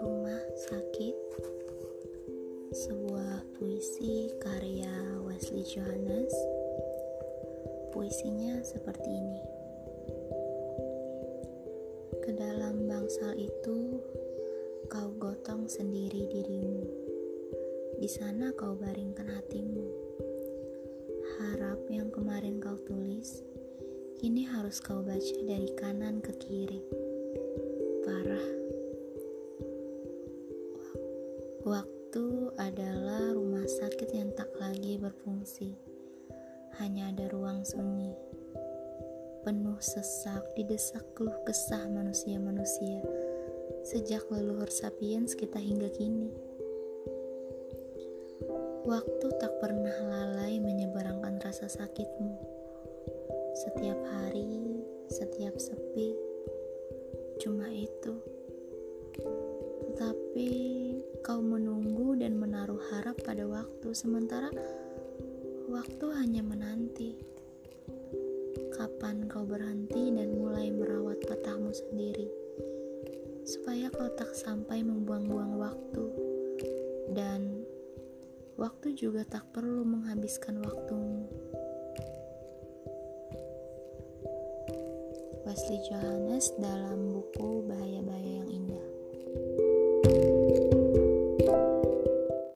Rumah Sakit. Sebuah puisi karya Wesley Johannes. Puisinya seperti ini. Ke dalam bangsal itu Kau gotong sendiri dirimu. Di sana kau baringkan harus kau baca dari kanan ke kiri Parah Waktu adalah rumah sakit yang tak lagi berfungsi. Hanya ada ruang sunyi. Penuh sesak, didesak keluh kesah manusia-manusia. Sejak leluhur sapiens kita hingga kini. Waktu tak pernah lalai menyeberangkan rasa sakitmu. Setiap hari, setiap sepi, cuma itu. Tetapi kau menunggu dan menaruh harap pada waktu, sementara waktu hanya menanti. Kapan kau berhenti dan mulai merawat patahmu sendiri, supaya kau tak sampai membuang-buang waktu, dan waktu juga tak perlu menghabiskan waktumu. Wesley Johannes dalam